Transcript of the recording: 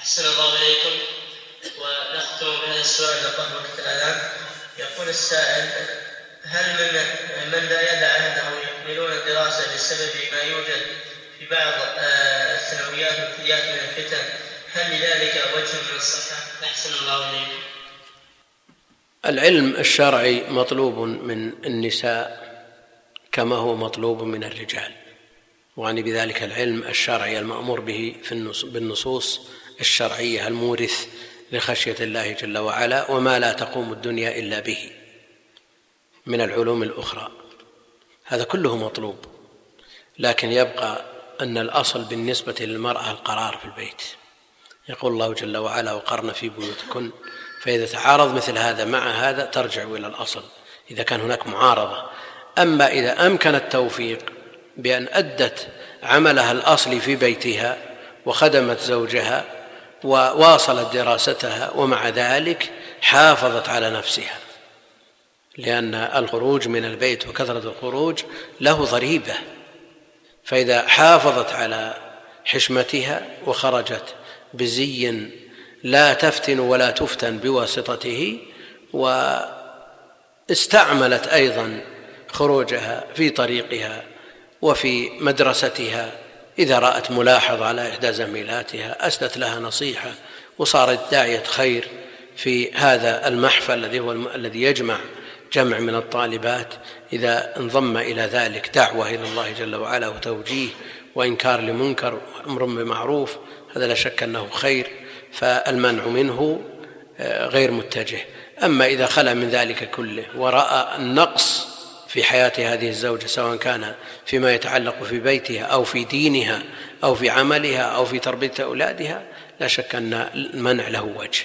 أحسن الله إليكم ونختم بهذا السؤال لقد وقت الأذان يقول السائل هل من من لا يدع أهله يكملون الدراسة بسبب ما يوجد في بعض آه، الثانويات والكليات من الفتن هل لذلك وجه من الصحة؟ أحسن الله إليكم. العلم الشرعي مطلوب من النساء كما هو مطلوب من الرجال وعني بذلك العلم الشرعي المأمور به في بالنصوص الشرعية المورث لخشية الله جل وعلا وما لا تقوم الدنيا إلا به من العلوم الأخرى. هذا كله مطلوب لكن يبقى أن الأصل بالنسبة للمرأة القرار في البيت. يقول الله جل وعلا وقرن في بيوتكن فإذا تعارض مثل هذا مع هذا ترجع إلى الأصل إذا كان هناك معارضة. أما إذا أمكن التوفيق بأن أدت عملها الأصلي في بيتها وخدمت زوجها وواصلت دراستها ومع ذلك حافظت على نفسها لأن الخروج من البيت وكثرة الخروج له ضريبة فإذا حافظت على حشمتها وخرجت بزي لا تفتن ولا تفتن بواسطته واستعملت أيضا خروجها في طريقها وفي مدرستها إذا رأت ملاحظ على إحدى زميلاتها أسدت لها نصيحة وصارت داعية خير في هذا المحفل الذي هو الذي يجمع جمع من الطالبات. إذا انضم إلى ذلك دعوة إلى الله جل وعلا وتوجيه وإنكار لمنكر وأمر بمعروف هذا لا شك أنه خير فالمنع منه آه، غير متجه. أما إذا خلا من ذلك كله ورأى النقص في حياة هذه الزوجة سواء كان فيما يتعلق في بيتها أو في دينها أو في عملها أو في تربية أولادها لا شك أن المنع له وجه.